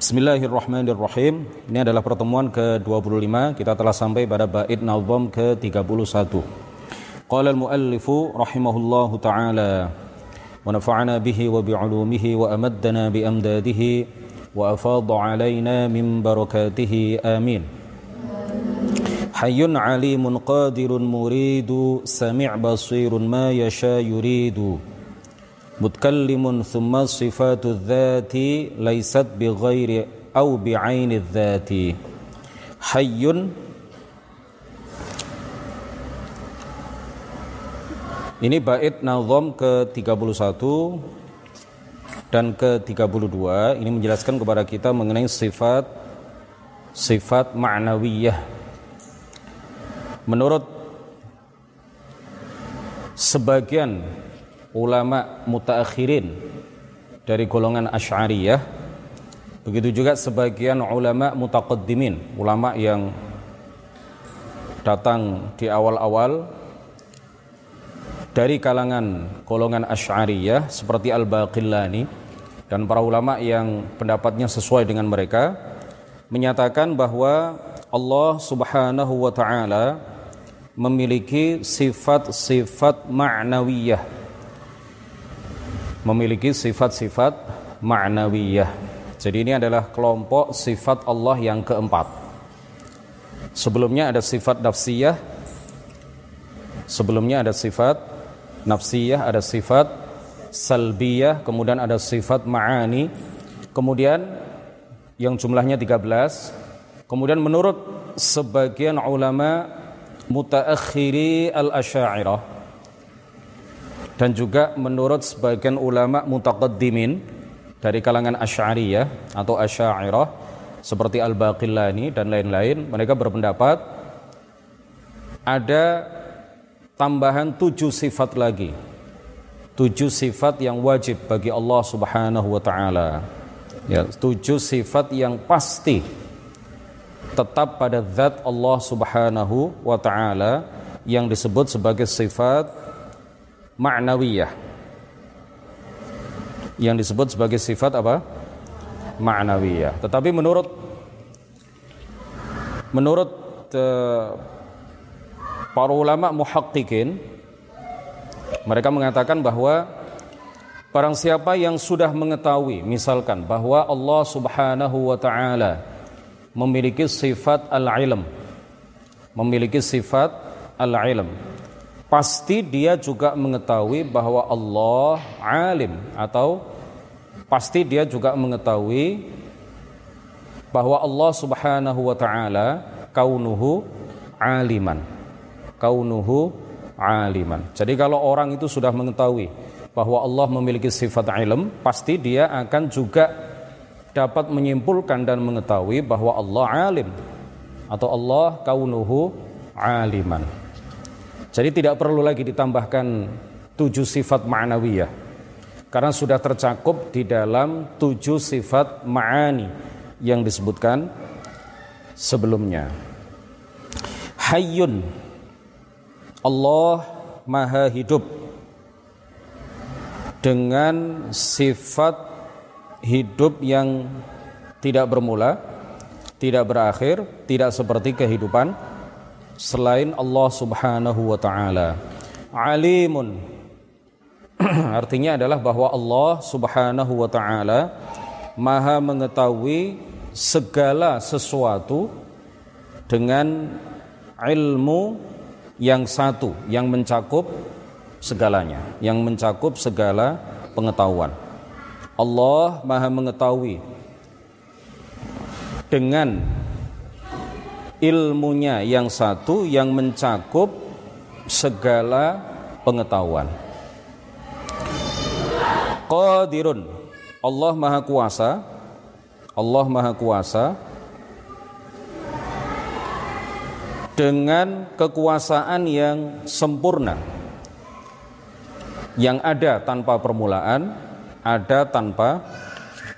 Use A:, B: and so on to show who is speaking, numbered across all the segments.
A: Bismillahirrahmanirrahim. Ini adalah pertemuan ke-25. Kita telah sampai pada bait nazam ke-31. Qala al-muallifu rahimahullahu taala wa nafa'ana bihi wa bi'ulumihi wa amaddana bi amdadihi wa afadha alaina min barakatihi amin. Hayyun alimun qadirun muridu sami' basirun ma yasha yuridu mutkallimun thumma sifatu dzati laysat bi ghairi au bi aini dzati hayyun Ini bait nazom ke-31 dan ke-32 ini menjelaskan kepada kita mengenai sifat sifat ma'nawiyah. Menurut sebagian ulama mutaakhirin dari golongan Asy'ariyah. Begitu juga sebagian ulama mutaqaddimin ulama yang datang di awal-awal dari kalangan golongan Asy'ariyah seperti Al-Baqillani dan para ulama yang pendapatnya sesuai dengan mereka menyatakan bahwa Allah Subhanahu wa taala memiliki sifat-sifat ma'nawiyah memiliki sifat-sifat ma'nawiyah. Jadi ini adalah kelompok sifat Allah yang keempat. Sebelumnya ada sifat nafsiyah. Sebelumnya ada sifat nafsiyah, ada sifat salbiyah, kemudian ada sifat ma'ani. Kemudian yang jumlahnya 13. Kemudian menurut sebagian ulama mutaakhiri al-asy'ariyah dan juga menurut sebagian ulama mutaqaddimin dari kalangan Asy'ariyah atau Asy'ariyah seperti Al-Baqillani dan lain-lain mereka berpendapat ada tambahan tujuh sifat lagi. Tujuh sifat yang wajib bagi Allah Subhanahu wa taala. Ya tujuh sifat yang pasti tetap pada zat Allah Subhanahu wa taala yang disebut sebagai sifat ma'nawiyah yang disebut sebagai sifat apa? ma'nawiyah. Tetapi menurut menurut uh, para ulama muhaqqiqin mereka mengatakan bahwa barang siapa yang sudah mengetahui misalkan bahwa Allah Subhanahu wa taala memiliki sifat al-ilm memiliki sifat al-ilm pasti dia juga mengetahui bahwa Allah alim atau pasti dia juga mengetahui bahwa Allah Subhanahu wa taala kaunuhu aliman. Kaunuhu aliman. Jadi kalau orang itu sudah mengetahui bahwa Allah memiliki sifat ilm, pasti dia akan juga dapat menyimpulkan dan mengetahui bahwa Allah alim atau Allah kaunuhu aliman. Jadi tidak perlu lagi ditambahkan tujuh sifat ma'nawiyah. Karena sudah tercakup di dalam tujuh sifat ma'ani yang disebutkan sebelumnya. Hayyun Allah maha hidup dengan sifat hidup yang tidak bermula, tidak berakhir, tidak seperti kehidupan selain Allah Subhanahu wa taala. Alimun artinya adalah bahwa Allah Subhanahu wa taala Maha mengetahui segala sesuatu dengan ilmu yang satu yang mencakup segalanya, yang mencakup segala pengetahuan. Allah Maha mengetahui dengan ilmunya yang satu yang mencakup segala pengetahuan. Qadirun Allah Maha Kuasa Allah Maha Kuasa dengan kekuasaan yang sempurna yang ada tanpa permulaan, ada tanpa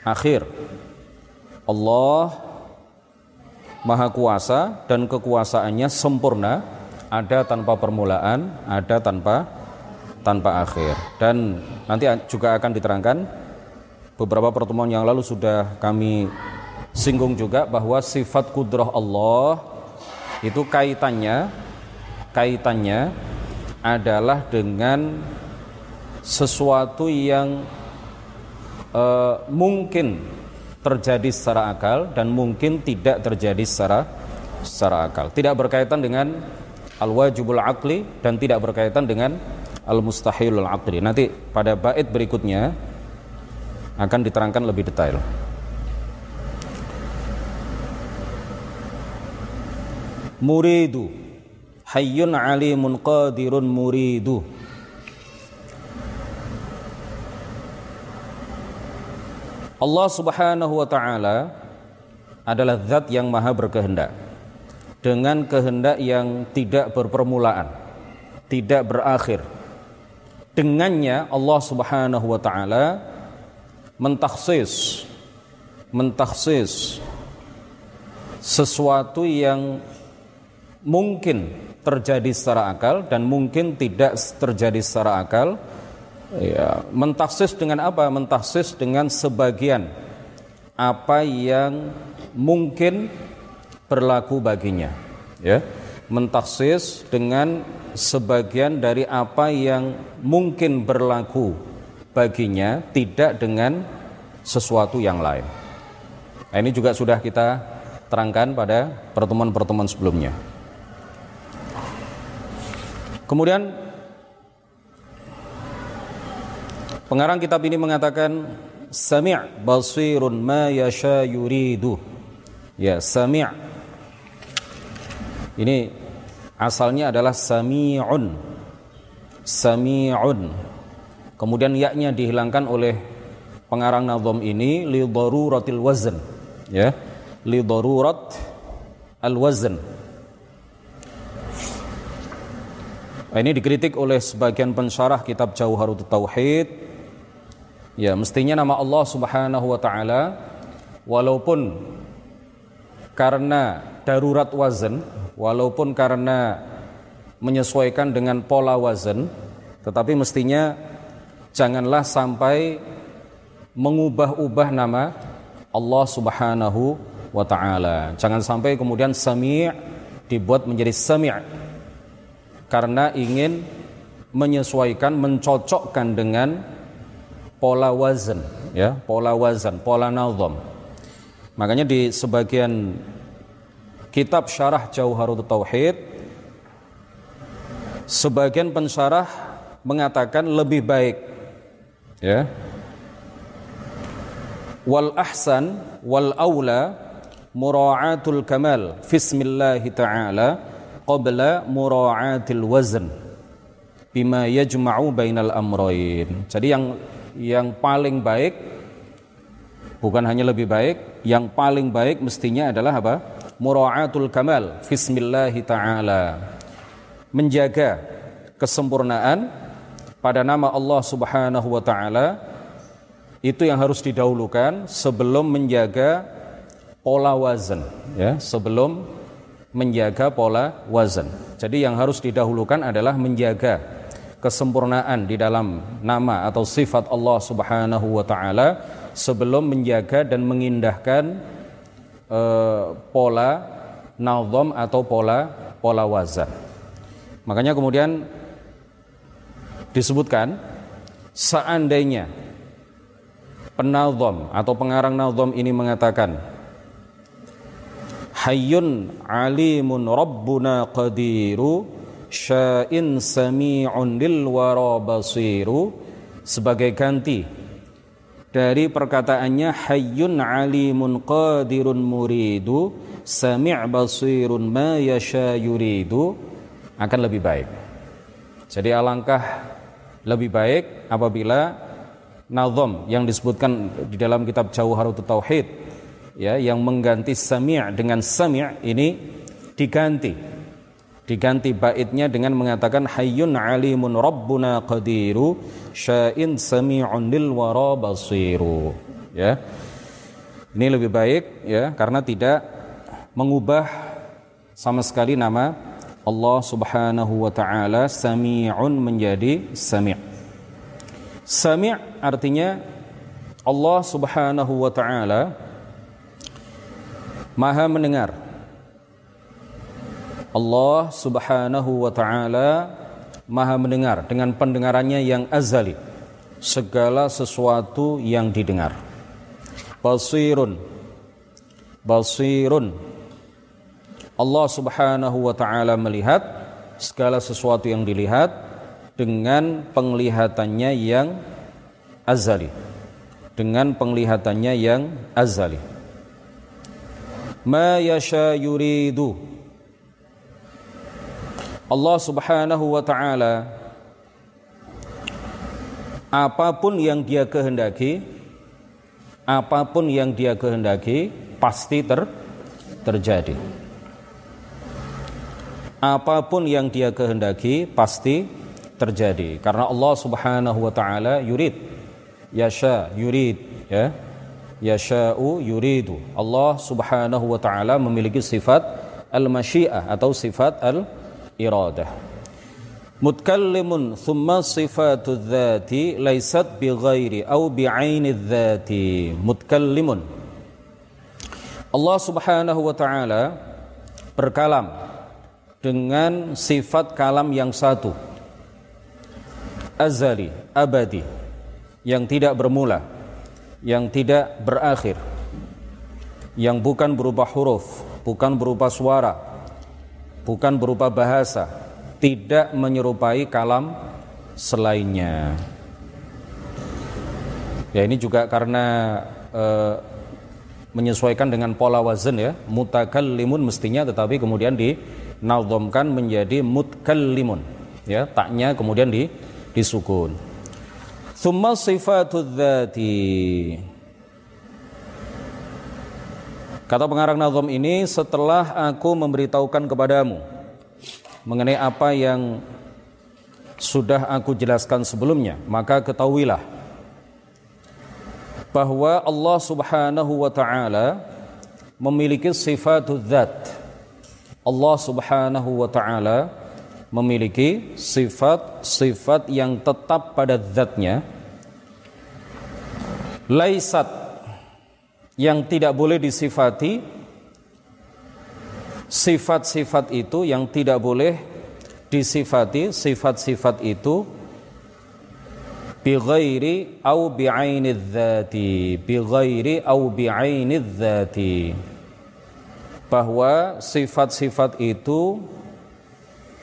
A: akhir. Allah maha kuasa dan kekuasaannya sempurna, ada tanpa permulaan, ada tanpa tanpa akhir. Dan nanti juga akan diterangkan beberapa pertemuan yang lalu sudah kami singgung juga bahwa sifat kudrah Allah itu kaitannya kaitannya adalah dengan sesuatu yang uh, mungkin terjadi secara akal dan mungkin tidak terjadi secara secara akal. Tidak berkaitan dengan al-wajibul aqli dan tidak berkaitan dengan al-mustahilul aqli. Nanti pada bait berikutnya akan diterangkan lebih detail. Muridu Hayyun alimun qadirun muridu Allah Subhanahu wa taala adalah zat yang maha berkehendak dengan kehendak yang tidak berpermulaan, tidak berakhir. Dengannya Allah Subhanahu wa taala mentaksis mentaksis sesuatu yang mungkin terjadi secara akal dan mungkin tidak terjadi secara akal ya, mentaksis dengan apa? Mentaksis dengan sebagian apa yang mungkin berlaku baginya. Ya, mentaksis dengan sebagian dari apa yang mungkin berlaku baginya, tidak dengan sesuatu yang lain. Nah, ini juga sudah kita terangkan pada pertemuan-pertemuan sebelumnya. Kemudian Pengarang kitab ini mengatakan sami' basirun ma yasha yuridu. Ya, sami' ini asalnya adalah sami'un. Sami'un. Kemudian yaknya dihilangkan oleh pengarang nazam ini li daruratil wazn. Ya. Li darurat al wazn. Ini dikritik oleh sebagian pensyarah kitab Jauharut Tauhid Ya, mestinya nama Allah Subhanahu wa taala walaupun karena darurat wazan, walaupun karena menyesuaikan dengan pola wazan, tetapi mestinya janganlah sampai mengubah-ubah nama Allah Subhanahu wa taala. Jangan sampai kemudian sami' dibuat menjadi sami' karena ingin menyesuaikan, mencocokkan dengan pola wazan ya pola wazan pola nazam. Makanya di sebagian kitab syarah Jauharut Tauhid sebagian pensyarah mengatakan lebih baik ya. Wal ahsan wal aula mura'atul kamal fismillahi ta'ala qabla mura'atil wazn bima yajma'u bainal amrayn. Jadi yang yang paling baik bukan hanya lebih baik, yang paling baik mestinya adalah apa? Mura'atul kamal Bismillahi ta'ala. Menjaga kesempurnaan pada nama Allah subhanahu wa ta'ala Itu yang harus didahulukan sebelum menjaga pola wazan ya, Sebelum menjaga pola wazan. Jadi yang harus didahulukan adalah menjaga kesempurnaan di dalam nama atau sifat Allah Subhanahu wa taala sebelum menjaga dan mengindahkan uh, pola nazam atau pola pola wazan. Makanya kemudian disebutkan seandainya penazam atau pengarang nazam ini mengatakan Hayyun alimun rabbuna qadiru sya'in sami'un lil wara basiru sebagai ganti dari perkataannya hayyun alimun qadirun muridu sami' basirun ma yasha yuridu akan lebih baik. Jadi alangkah lebih baik apabila nazam yang disebutkan di dalam kitab Jauharut Tauhid ya yang mengganti sami' dengan sami' ini diganti diganti baitnya dengan mengatakan hayyun alimun rabbuna qadiru sya'in sami'un lil wara basiru. Ya. Ini lebih baik ya karena tidak mengubah sama sekali nama Allah Subhanahu wa taala. Sami'un menjadi sami' sami' artinya Allah Subhanahu wa taala Maha mendengar. Allah Subhanahu wa taala Maha mendengar dengan pendengarannya yang azali segala sesuatu yang didengar. Basirun Basirun Allah Subhanahu wa taala melihat segala sesuatu yang dilihat dengan penglihatannya yang azali. Dengan penglihatannya yang azali. Ma yasha yuridu Allah Subhanahu wa taala apa pun yang dia kehendaki apa pun yang dia kehendaki pasti ter terjadi. Apa pun yang dia kehendaki pasti terjadi. Karena Allah Subhanahu wa taala yurid. Yasha yurid ya. Yasha'u yuridu. Allah Subhanahu wa taala memiliki sifat al-masyiah atau sifat al iradah. Mutkallimun thumma sifatu dhati laysat bi ghairi au bi aini dhati. Mutkallimun. Allah Subhanahu wa taala berkalam dengan sifat kalam yang satu. Azali abadi yang tidak bermula yang tidak berakhir yang bukan berupa huruf bukan berupa suara bukan berupa bahasa, tidak menyerupai kalam selainnya. Ya ini juga karena e, menyesuaikan dengan pola wazan ya, mutakallimun mestinya tetapi kemudian dinazamkan menjadi mutkallimun. Ya, taknya kemudian di disukun. Thumma sifatul dzati Kata pengarang nazam ini setelah aku memberitahukan kepadamu mengenai apa yang sudah aku jelaskan sebelumnya, maka ketahuilah bahwa Allah Subhanahu wa taala memiliki sifat zat. Allah Subhanahu wa taala memiliki sifat-sifat yang tetap pada zatnya. Laisat yang tidak boleh disifati sifat-sifat itu yang tidak boleh disifati sifat-sifat itu bi ghairi au bi dzati bi ghairi au bi dzati. Bahwa sifat-sifat itu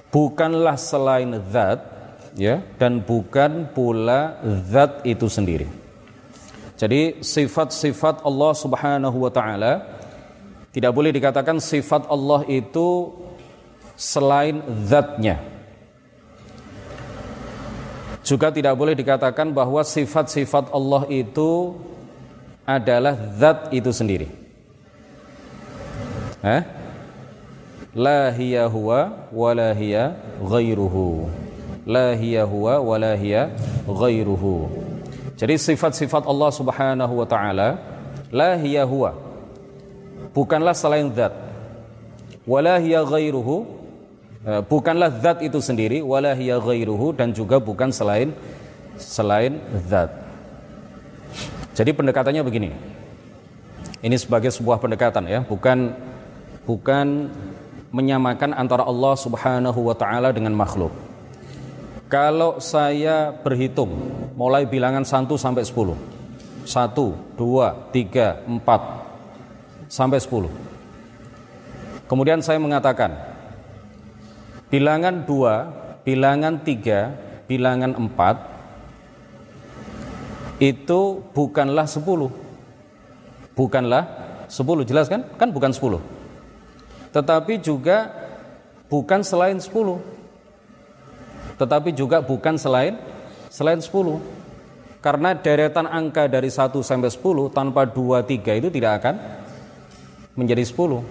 A: bukanlah selain zat ya dan bukan pula zat itu sendiri jadi sifat-sifat Allah Subhanahu wa taala tidak boleh dikatakan sifat Allah itu selain zatnya. Juga tidak boleh dikatakan bahwa sifat-sifat Allah itu adalah zat itu sendiri. Eh? La hiya huwa wa la hiya ghairuhu. La hiya huwa wa la hiya ghairuhu. Jadi sifat-sifat Allah Subhanahu wa taala la hiya huwa. Bukanlah selain zat. Wala hiya ghairuhu. Eh, bukanlah zat itu sendiri, wala hiya ghairuhu dan juga bukan selain selain zat. Jadi pendekatannya begini. Ini sebagai sebuah pendekatan ya, bukan bukan menyamakan antara Allah Subhanahu wa taala dengan makhluk. Kalau saya berhitung mulai bilangan 1 sampai 10. 1, 2, 3, 4 sampai 10. Kemudian saya mengatakan bilangan 2, bilangan 3, bilangan 4 itu bukanlah 10. Bukanlah 10, jelas kan? Kan bukan 10. Tetapi juga bukan selain 10 tetapi juga bukan selain selain 10. Karena deretan angka dari 1 sampai 10 tanpa 2 3 itu tidak akan menjadi 10.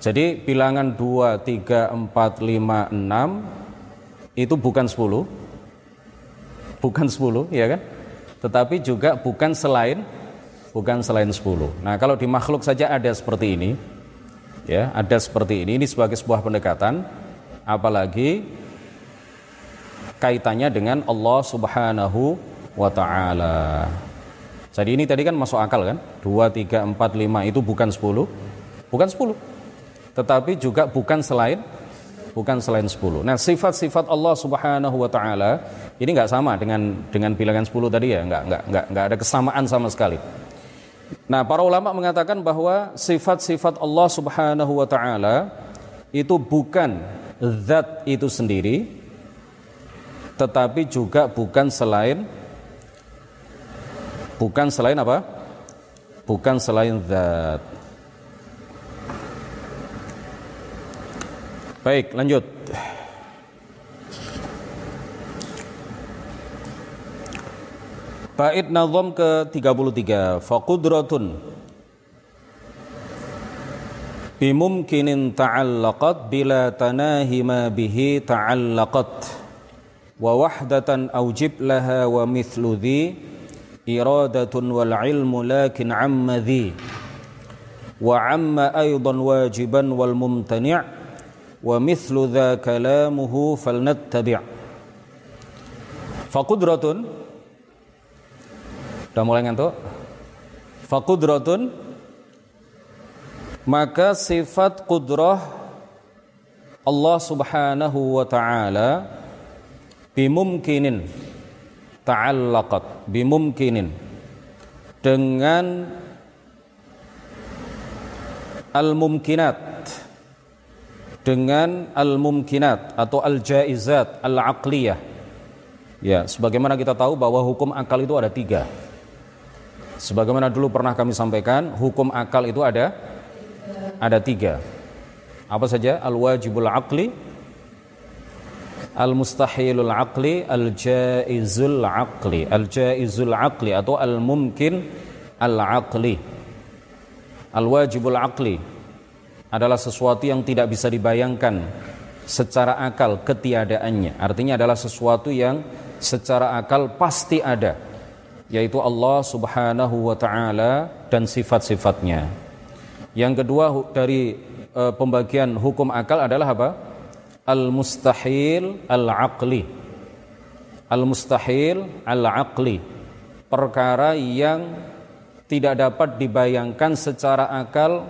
A: Jadi bilangan 2 3 4 5 6 itu bukan 10. Bukan 10, ya kan? Tetapi juga bukan selain bukan selain 10. Nah, kalau di makhluk saja ada seperti ini, ya, ada seperti ini. Ini sebagai sebuah pendekatan apalagi kaitannya dengan Allah Subhanahu wa taala. Jadi ini tadi kan masuk akal kan? 2, 3, 4, 5 itu bukan 10. Bukan 10. Tetapi juga bukan selain bukan selain 10. Nah, sifat-sifat Allah Subhanahu wa taala ini nggak sama dengan dengan bilangan 10 tadi ya, nggak nggak nggak nggak ada kesamaan sama sekali. Nah, para ulama mengatakan bahwa sifat-sifat Allah Subhanahu wa taala itu bukan zat itu sendiri tetapi juga bukan selain bukan selain apa? Bukan selain zat. Baik, lanjut. Bait nazam ke-33. Faqudratun bimumkinin ta'allaqat bila tanahi ma bihi ta'allaqat wa wahdatan aujib laha wa mithlu dhi iradatun wal ilmu lakin amma dhi wa amma aydan wajiban wal mumtani' wa mithlu dha kalamuhu falnattabi' faqudratun udah mulai ngantuk. faqudratun maka sifat kudrah Allah subhanahu wa ta'ala bimumkinin ta'allaqat bimumkinin. Dengan al-mumkinat dengan al-mumkinat atau al-jaizat al-aqliyah. Ya sebagaimana kita tahu bahwa hukum akal itu ada tiga. Sebagaimana dulu pernah kami sampaikan hukum akal itu ada ada tiga. Apa saja? Al-wajibul aqli al-mustahilul aqli, al-jaizul aqli, al-jaizul aqli atau al-mumkin al-aqli. Al-wajibul aqli adalah sesuatu yang tidak bisa dibayangkan secara akal ketiadaannya. Artinya adalah sesuatu yang secara akal pasti ada, yaitu Allah Subhanahu wa taala dan sifat-sifatnya. Yang kedua dari e, pembagian hukum akal adalah apa? Al-mustahil al-aqli. Al-mustahil al-aqli. Perkara yang tidak dapat dibayangkan secara akal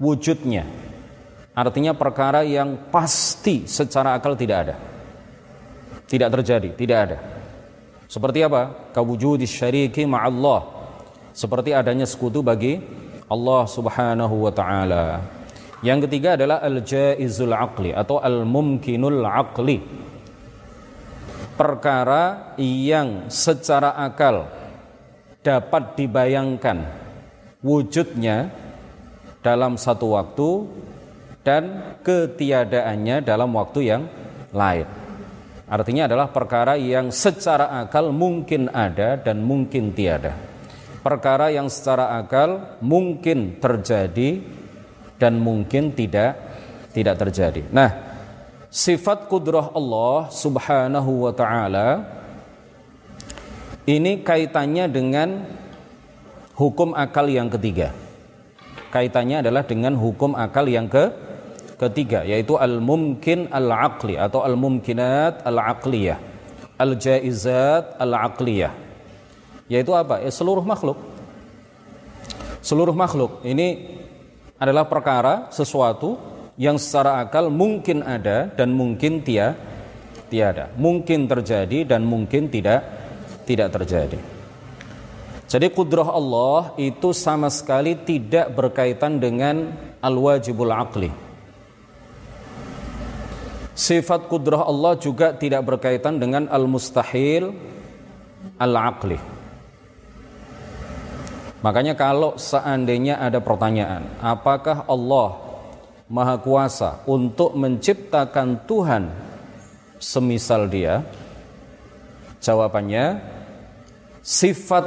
A: wujudnya. Artinya perkara yang pasti secara akal tidak ada. Tidak terjadi, tidak ada. Seperti apa? Kawujudi syariki ma'allah. Seperti adanya sekutu bagi Allah Subhanahu wa taala. Yang ketiga adalah al-jaizul aqli atau al-mumkinul aqli. Perkara yang secara akal dapat dibayangkan wujudnya dalam satu waktu dan ketiadaannya dalam waktu yang lain. Artinya adalah perkara yang secara akal mungkin ada dan mungkin tiada. Perkara yang secara akal mungkin terjadi dan mungkin tidak tidak terjadi. Nah, sifat kudrah Allah Subhanahu wa taala ini kaitannya dengan hukum akal yang ketiga. Kaitannya adalah dengan hukum akal yang ke ketiga yaitu al-mumkin al-aqli atau al-mumkinat al-aqliyah. Al-jaizat al-aqliyah. Yaitu apa? Ya, seluruh makhluk. Seluruh makhluk ini adalah perkara sesuatu yang secara akal mungkin ada dan mungkin tia, tiada. Mungkin terjadi dan mungkin tidak tidak terjadi. Jadi kudrah Allah itu sama sekali tidak berkaitan dengan al-wajibul aqli. Sifat kudrah Allah juga tidak berkaitan dengan al-mustahil al-aqli. Makanya kalau seandainya ada pertanyaan, apakah Allah Maha Kuasa untuk menciptakan Tuhan semisal dia? Jawabannya, sifat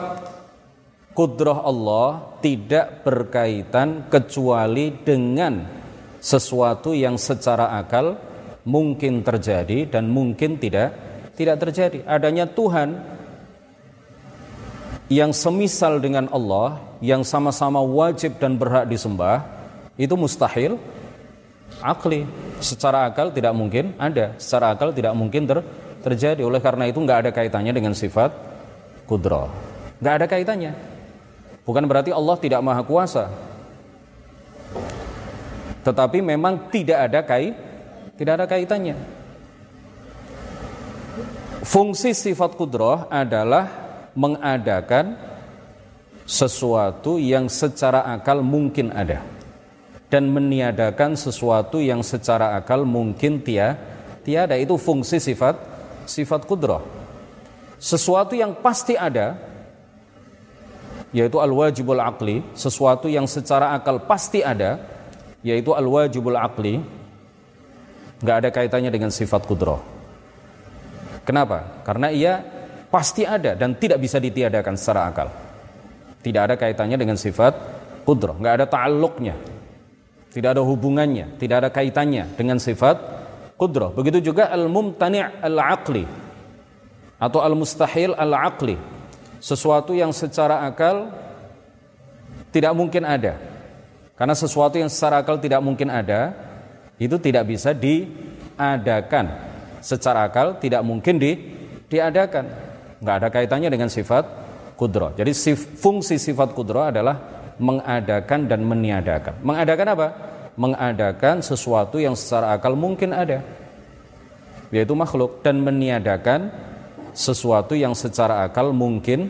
A: kudrah Allah tidak berkaitan kecuali dengan sesuatu yang secara akal mungkin terjadi dan mungkin tidak tidak terjadi. Adanya Tuhan yang semisal dengan Allah yang sama-sama wajib dan berhak disembah itu mustahil akli secara akal tidak mungkin ada secara akal tidak mungkin ter, terjadi oleh karena itu nggak ada kaitannya dengan sifat kudro Nggak ada kaitannya. Bukan berarti Allah tidak maha kuasa. Tetapi memang tidak ada kait, tidak ada kaitannya. Fungsi sifat kudroh adalah mengadakan sesuatu yang secara akal mungkin ada dan meniadakan sesuatu yang secara akal mungkin tia, tiada. Itu fungsi sifat sifat kudroh sesuatu yang pasti ada yaitu al-wajibul akli sesuatu yang secara akal pasti ada yaitu al-wajibul akli nggak ada kaitannya dengan sifat kudroh kenapa? karena ia pasti ada dan tidak bisa ditiadakan secara akal tidak ada kaitannya dengan sifat kudroh nggak ada ta'alluqnya tidak ada hubungannya, tidak ada kaitannya dengan sifat kudrah. Begitu juga al-mumtani' al-aqli atau al-mustahil al-aqli. Sesuatu yang secara akal tidak mungkin ada. Karena sesuatu yang secara akal tidak mungkin ada, itu tidak bisa diadakan. Secara akal tidak mungkin di, diadakan. Nggak ada kaitannya dengan sifat kudro. Jadi sif, fungsi sifat kudro adalah mengadakan dan meniadakan. Mengadakan apa? Mengadakan sesuatu yang secara akal mungkin ada, yaitu makhluk, dan meniadakan sesuatu yang secara akal mungkin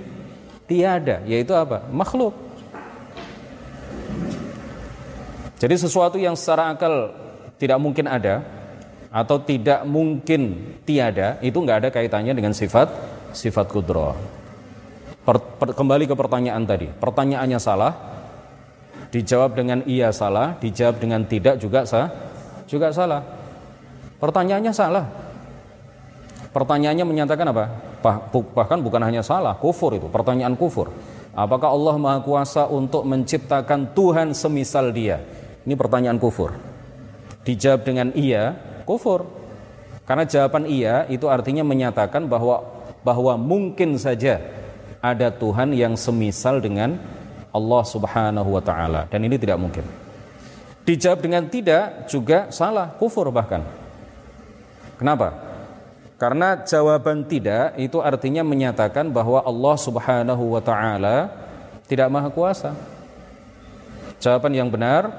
A: tiada, yaitu apa? Makhluk. Jadi sesuatu yang secara akal tidak mungkin ada atau tidak mungkin tiada itu nggak ada kaitannya dengan sifat sifat kudro. Per, per, kembali ke pertanyaan tadi, pertanyaannya salah, dijawab dengan iya salah, dijawab dengan tidak juga sah, juga salah. Pertanyaannya salah. Pertanyaannya menyatakan apa? Bahkan bukan hanya salah, kufur itu, pertanyaan kufur. Apakah Allah Maha Kuasa untuk menciptakan Tuhan semisal Dia? Ini pertanyaan kufur. Dijawab dengan iya, kufur. Karena jawaban iya itu artinya menyatakan bahwa bahwa mungkin saja ada Tuhan yang semisal dengan Allah Subhanahu wa taala dan ini tidak mungkin. Dijawab dengan tidak juga salah, kufur bahkan. Kenapa? Karena jawaban tidak itu artinya menyatakan bahwa Allah Subhanahu wa taala tidak maha kuasa. Jawaban yang benar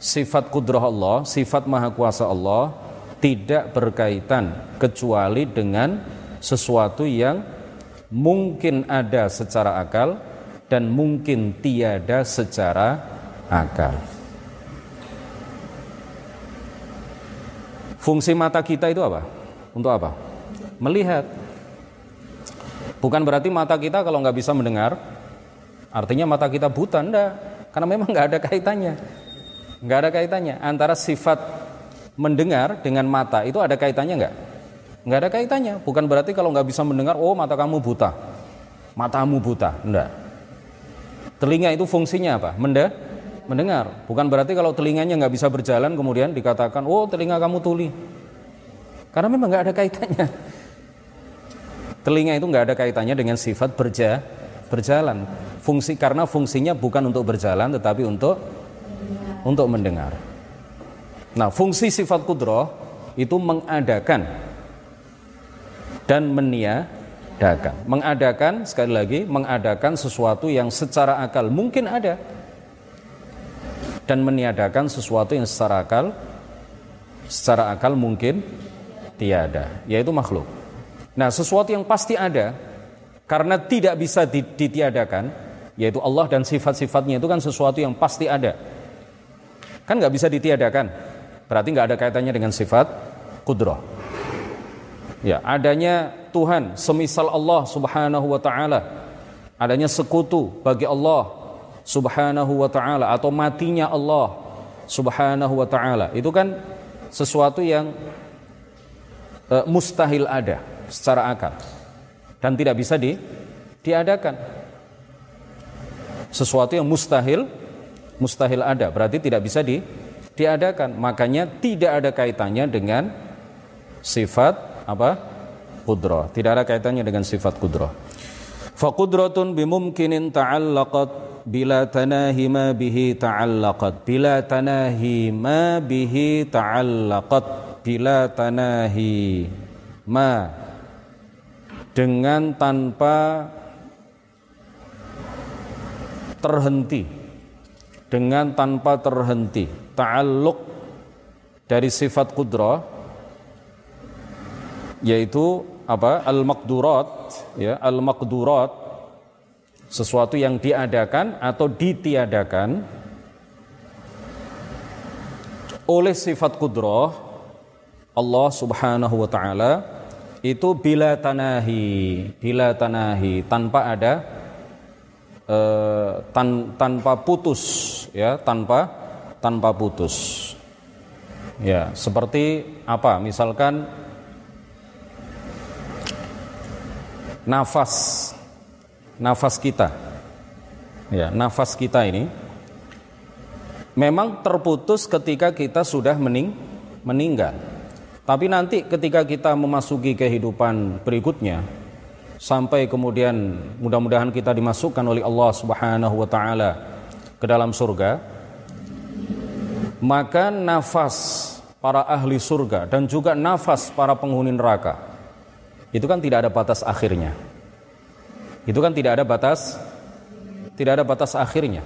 A: sifat kudrah Allah, sifat maha kuasa Allah tidak berkaitan kecuali dengan sesuatu yang mungkin ada secara akal dan mungkin tiada secara akal. Fungsi mata kita itu apa? Untuk apa? Melihat. Bukan berarti mata kita kalau nggak bisa mendengar, artinya mata kita buta, enggak. Karena memang nggak ada kaitannya. Nggak ada kaitannya antara sifat mendengar dengan mata itu ada kaitannya nggak? Nggak ada kaitannya. Bukan berarti kalau nggak bisa mendengar, oh mata kamu buta, matamu buta, enggak. Telinga itu fungsinya apa? Menda, mendengar. Bukan berarti kalau telinganya nggak bisa berjalan kemudian dikatakan, oh telinga kamu tuli. Karena memang nggak ada kaitannya. Telinga itu nggak ada kaitannya dengan sifat berja, berjalan. Fungsi karena fungsinya bukan untuk berjalan tetapi untuk untuk mendengar. Nah, fungsi sifat kudroh itu mengadakan dan menia mengadakan. Mengadakan sekali lagi mengadakan sesuatu yang secara akal mungkin ada dan meniadakan sesuatu yang secara akal secara akal mungkin tiada, yaitu makhluk. Nah, sesuatu yang pasti ada karena tidak bisa ditiadakan, yaitu Allah dan sifat-sifatnya itu kan sesuatu yang pasti ada. Kan nggak bisa ditiadakan, berarti nggak ada kaitannya dengan sifat kudroh. Ya, adanya Tuhan semisal Allah Subhanahu wa taala. Adanya sekutu bagi Allah Subhanahu wa taala atau matinya Allah Subhanahu wa taala. Itu kan sesuatu yang uh, mustahil ada secara akal dan tidak bisa di, diadakan. Sesuatu yang mustahil mustahil ada, berarti tidak bisa di, diadakan. Makanya tidak ada kaitannya dengan sifat apa? qudrah. Tidak ada kaitannya dengan sifat qudrah. Fa qudratun bimumkinin ta'allaqat bila tanahi ma bihi ta'allaqat. Bila tanahi ma bihi ta'allaqat. Bila tanahi ma dengan tanpa terhenti dengan tanpa terhenti ta'alluq dari sifat kudrah yaitu apa? Al-maqdurat ya al-maqdurat. Sesuatu yang diadakan atau ditiadakan oleh sifat kudrah Allah Subhanahu wa taala itu bila tanahi bila tanahi tanpa ada uh, tan, tanpa putus ya tanpa tanpa putus. Ya seperti apa? Misalkan nafas. Nafas kita. Ya nafas kita ini memang terputus ketika kita sudah mening meninggal. Tapi nanti ketika kita memasuki kehidupan berikutnya sampai kemudian mudah-mudahan kita dimasukkan oleh Allah Subhanahu wa taala ke dalam surga maka nafas para ahli surga dan juga nafas para penghuni neraka itu kan tidak ada batas akhirnya. Itu kan tidak ada batas tidak ada batas akhirnya.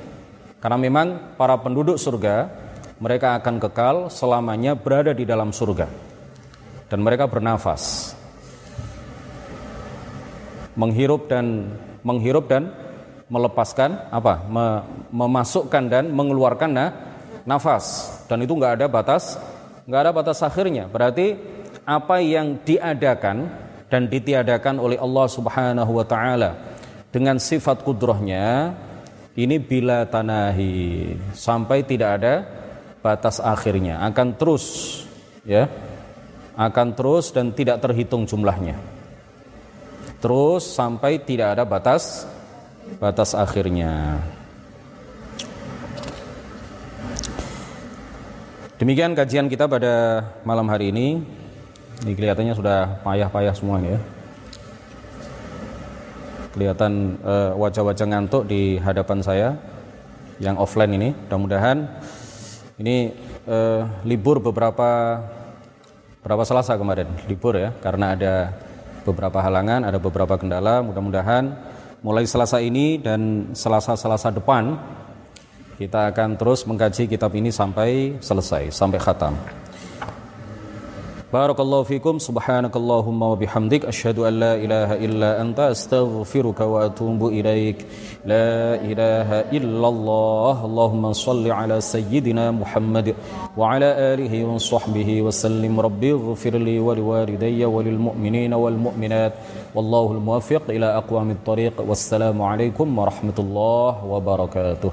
A: Karena memang para penduduk surga mereka akan kekal selamanya berada di dalam surga. Dan mereka bernafas. Menghirup dan menghirup dan melepaskan apa? Memasukkan dan mengeluarkan nah, nafas. Dan itu nggak ada batas nggak ada batas akhirnya. Berarti apa yang diadakan dan ditiadakan oleh Allah Subhanahu wa taala dengan sifat kudrohnya ini bila tanahi sampai tidak ada batas akhirnya akan terus ya akan terus dan tidak terhitung jumlahnya. Terus sampai tidak ada batas batas akhirnya. Demikian kajian kita pada malam hari ini. Ini kelihatannya sudah payah-payah semua ya. Kelihatan uh, wajah-wajah ngantuk di hadapan saya yang offline ini. Mudah-mudahan ini uh, libur beberapa berapa Selasa kemarin libur ya karena ada beberapa halangan, ada beberapa kendala. Mudah-mudahan mulai Selasa ini dan Selasa-Selasa depan kita akan terus mengkaji kitab ini sampai selesai, sampai khatam. بارك الله فيكم سبحانك اللهم وبحمدك أشهد أن لا إله إلا أنت أستغفرك وأتوب إليك. لا إله إلا الله اللهم صل على سيدنا محمد وعلى آله وصحبه وسلم. ربي اغفر لي ولوالدي وللمؤمنين والمؤمنات والله الموفق إلى أقوام الطريق. والسلام عليكم ورحمة الله وبركاته.